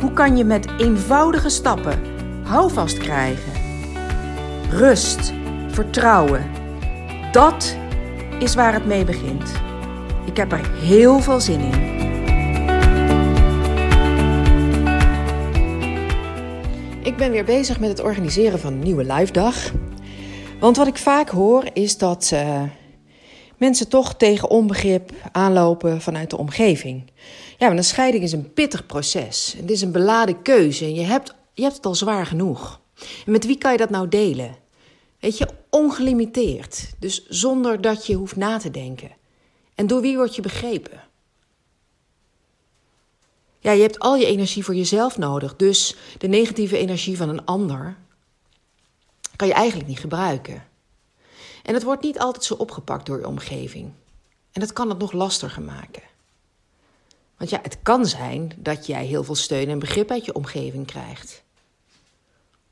Hoe kan je met eenvoudige stappen houvast krijgen? Rust, vertrouwen. Dat is waar het mee begint. Ik heb er heel veel zin in. Ik ben weer bezig met het organiseren van een nieuwe live dag. Want wat ik vaak hoor is dat uh, mensen toch tegen onbegrip aanlopen vanuit de omgeving. Ja, maar een scheiding is een pittig proces. Het is een beladen keuze en je hebt, je hebt het al zwaar genoeg. En met wie kan je dat nou delen? Weet je, ongelimiteerd. Dus zonder dat je hoeft na te denken. En door wie word je begrepen? Ja, je hebt al je energie voor jezelf nodig. Dus de negatieve energie van een ander kan je eigenlijk niet gebruiken. En het wordt niet altijd zo opgepakt door je omgeving. En dat kan het nog lastiger maken. Want ja, het kan zijn dat jij heel veel steun en begrip uit je omgeving krijgt.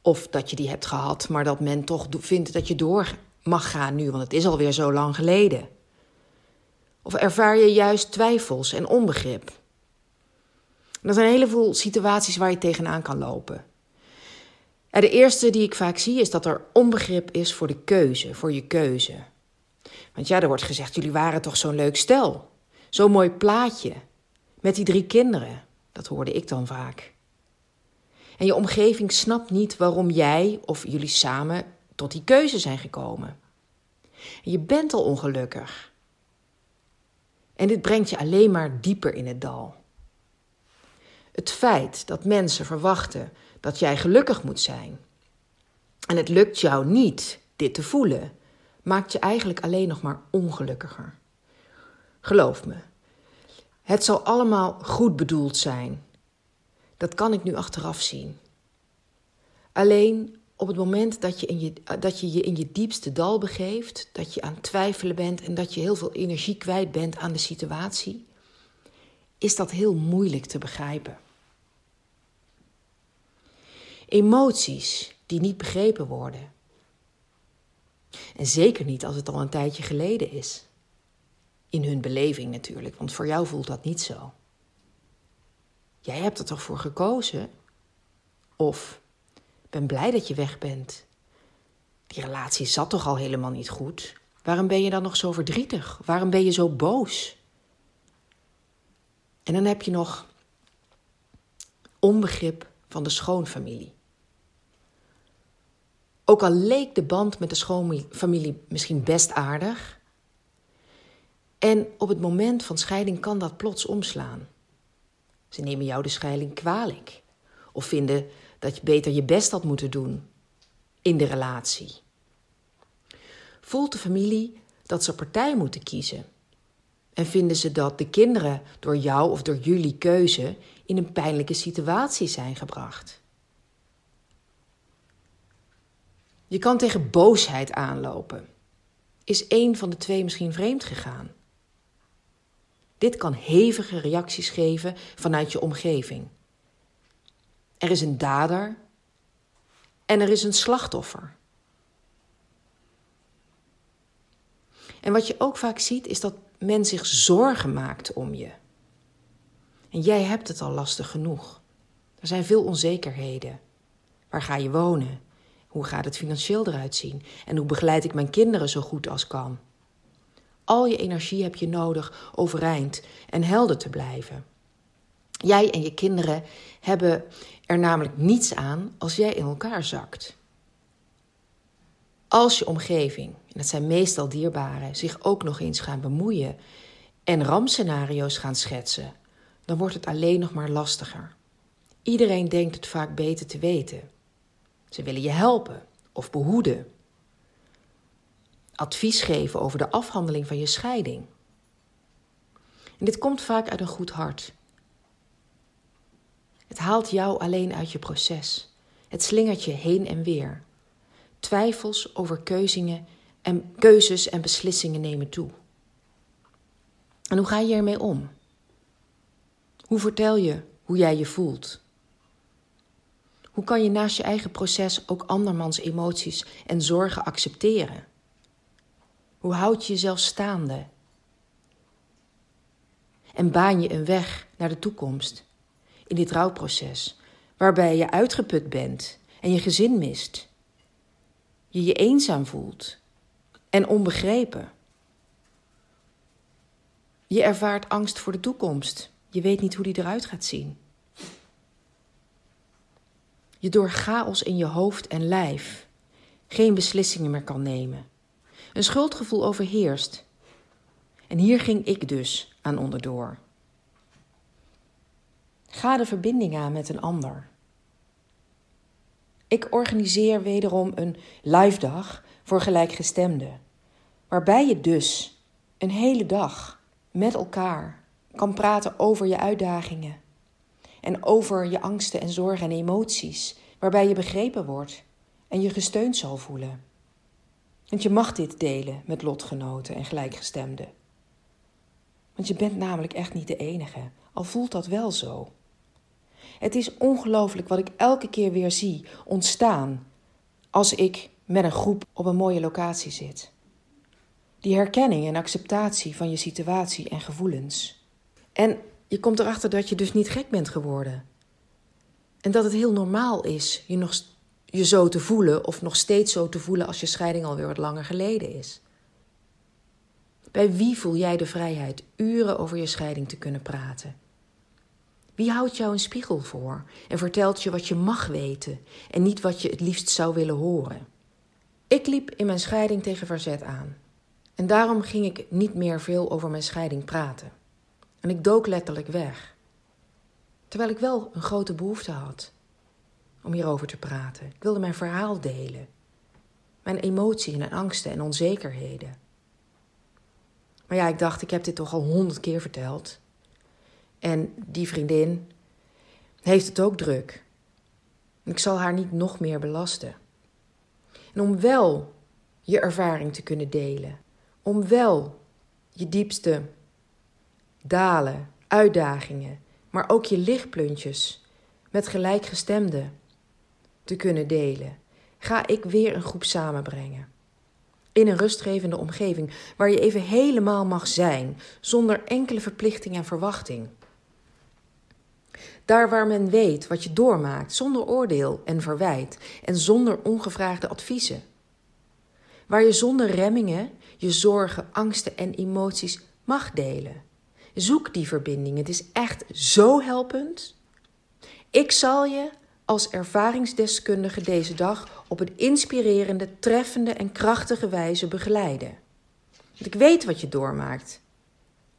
Of dat je die hebt gehad, maar dat men toch vindt dat je door mag gaan nu, want het is alweer zo lang geleden. Of ervaar je juist twijfels en onbegrip? Er zijn een heleboel situaties waar je tegenaan kan lopen. De eerste die ik vaak zie is dat er onbegrip is voor de keuze, voor je keuze. Want ja, er wordt gezegd: jullie waren toch zo'n leuk stel. Zo'n mooi plaatje. Met die drie kinderen. Dat hoorde ik dan vaak. En je omgeving snapt niet waarom jij of jullie samen tot die keuze zijn gekomen. En je bent al ongelukkig. En dit brengt je alleen maar dieper in het dal. Het feit dat mensen verwachten dat jij gelukkig moet zijn en het lukt jou niet dit te voelen, maakt je eigenlijk alleen nog maar ongelukkiger. Geloof me, het zal allemaal goed bedoeld zijn. Dat kan ik nu achteraf zien. Alleen op het moment dat je, in je, dat je je in je diepste dal begeeft, dat je aan twijfelen bent en dat je heel veel energie kwijt bent aan de situatie, is dat heel moeilijk te begrijpen. Emoties die niet begrepen worden. En zeker niet als het al een tijdje geleden is. In hun beleving natuurlijk, want voor jou voelt dat niet zo. Jij hebt er toch voor gekozen? Of ben blij dat je weg bent. Die relatie zat toch al helemaal niet goed? Waarom ben je dan nog zo verdrietig? Waarom ben je zo boos? En dan heb je nog onbegrip van de schoonfamilie. Ook al leek de band met de schoonfamilie misschien best aardig, en op het moment van scheiding kan dat plots omslaan. Ze nemen jou de scheiding kwalijk. Of vinden dat je beter je best had moeten doen in de relatie. Voelt de familie dat ze partij moeten kiezen? En vinden ze dat de kinderen door jou of door jullie keuze in een pijnlijke situatie zijn gebracht? Je kan tegen boosheid aanlopen. Is één van de twee misschien vreemd gegaan? Dit kan hevige reacties geven vanuit je omgeving. Er is een dader en er is een slachtoffer. En wat je ook vaak ziet is dat men zich zorgen maakt om je. En jij hebt het al lastig genoeg. Er zijn veel onzekerheden. Waar ga je wonen? Hoe gaat het financieel eruit zien? En hoe begeleid ik mijn kinderen zo goed als kan? Al je energie heb je nodig overeind en helder te blijven. Jij en je kinderen hebben er namelijk niets aan als jij in elkaar zakt. Als je omgeving, en dat zijn meestal dierbaren, zich ook nog eens gaan bemoeien en rampscenario's gaan schetsen, dan wordt het alleen nog maar lastiger. Iedereen denkt het vaak beter te weten. Ze willen je helpen of behoeden advies geven over de afhandeling van je scheiding. En dit komt vaak uit een goed hart. Het haalt jou alleen uit je proces. Het slingert je heen en weer. Twijfels over keuzingen en, keuzes en beslissingen nemen toe. En hoe ga je ermee om? Hoe vertel je hoe jij je voelt? Hoe kan je naast je eigen proces ook andermans emoties en zorgen accepteren? Hoe houd je jezelf staande? En baan je een weg naar de toekomst in dit rouwproces, waarbij je uitgeput bent en je gezin mist, je je eenzaam voelt en onbegrepen. Je ervaart angst voor de toekomst. Je weet niet hoe die eruit gaat zien. Je door chaos in je hoofd en lijf geen beslissingen meer kan nemen. Een schuldgevoel overheerst. En hier ging ik dus aan onderdoor. Ga de verbinding aan met een ander. Ik organiseer wederom een live dag voor gelijkgestemden, waarbij je dus een hele dag met elkaar kan praten over je uitdagingen en over je angsten en zorgen en emoties, waarbij je begrepen wordt en je gesteund zal voelen. Want je mag dit delen met lotgenoten en gelijkgestemden. Want je bent namelijk echt niet de enige, al voelt dat wel zo. Het is ongelooflijk wat ik elke keer weer zie ontstaan als ik met een groep op een mooie locatie zit. Die herkenning en acceptatie van je situatie en gevoelens. En je komt erachter dat je dus niet gek bent geworden. En dat het heel normaal is je, nog, je zo te voelen of nog steeds zo te voelen als je scheiding alweer wat langer geleden is. Bij wie voel jij de vrijheid uren over je scheiding te kunnen praten? Wie houdt jou een spiegel voor en vertelt je wat je mag weten en niet wat je het liefst zou willen horen? Ik liep in mijn scheiding tegen verzet aan. En daarom ging ik niet meer veel over mijn scheiding praten. En ik dook letterlijk weg. Terwijl ik wel een grote behoefte had om hierover te praten. Ik wilde mijn verhaal delen. Mijn emoties en angsten en onzekerheden. Maar ja, ik dacht, ik heb dit toch al honderd keer verteld. En die vriendin heeft het ook druk. Ik zal haar niet nog meer belasten. En om wel je ervaring te kunnen delen, om wel je diepste dalen, uitdagingen, maar ook je lichtpuntjes met gelijkgestemden te kunnen delen, ga ik weer een groep samenbrengen. In een rustgevende omgeving waar je even helemaal mag zijn, zonder enkele verplichting en verwachting. Daar waar men weet wat je doormaakt, zonder oordeel en verwijt en zonder ongevraagde adviezen. Waar je zonder remmingen je zorgen, angsten en emoties mag delen. Zoek die verbinding. Het is echt zo helpend. Ik zal je als ervaringsdeskundige deze dag op een inspirerende, treffende en krachtige wijze begeleiden. Want ik weet wat je doormaakt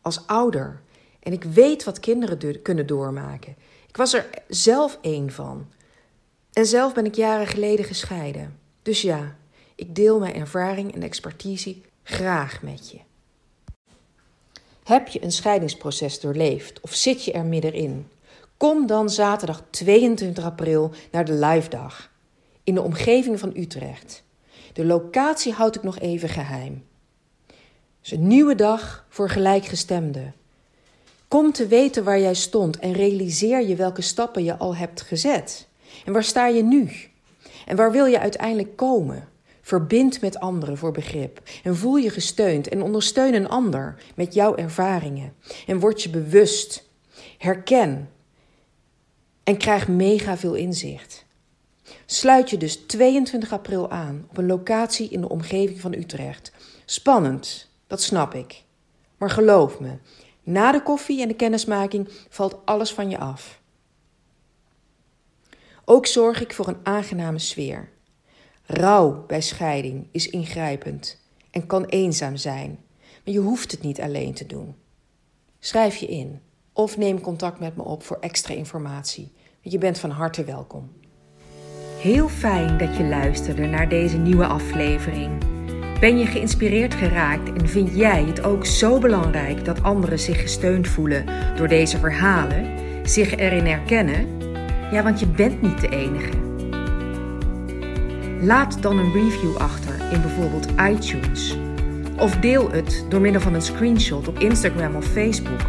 als ouder en ik weet wat kinderen kunnen doormaken. Ik was er zelf één van. En zelf ben ik jaren geleden gescheiden. Dus ja, ik deel mijn ervaring en expertise graag met je. Heb je een scheidingsproces doorleefd of zit je er middenin? Kom dan zaterdag 22 april naar de live dag in de omgeving van Utrecht. De locatie houd ik nog even geheim. Het is een nieuwe dag voor gelijkgestemden. Kom te weten waar jij stond en realiseer je welke stappen je al hebt gezet. En waar sta je nu? En waar wil je uiteindelijk komen? Verbind met anderen voor begrip en voel je gesteund en ondersteun een ander met jouw ervaringen. En word je bewust. Herken en krijg mega veel inzicht. Sluit je dus 22 april aan op een locatie in de omgeving van Utrecht. Spannend, dat snap ik. Maar geloof me, na de koffie en de kennismaking valt alles van je af. Ook zorg ik voor een aangename sfeer. Rouw bij scheiding is ingrijpend en kan eenzaam zijn, maar je hoeft het niet alleen te doen. Schrijf je in of neem contact met me op voor extra informatie. Je bent van harte welkom. Heel fijn dat je luisterde naar deze nieuwe aflevering. Ben je geïnspireerd geraakt en vind jij het ook zo belangrijk dat anderen zich gesteund voelen door deze verhalen, zich erin herkennen? Ja, want je bent niet de enige. Laat dan een review achter in bijvoorbeeld iTunes. Of deel het door middel van een screenshot op Instagram of Facebook.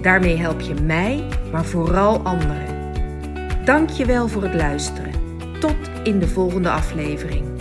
Daarmee help je mij, maar vooral anderen. Dank je wel voor het luisteren. Tot in de volgende aflevering.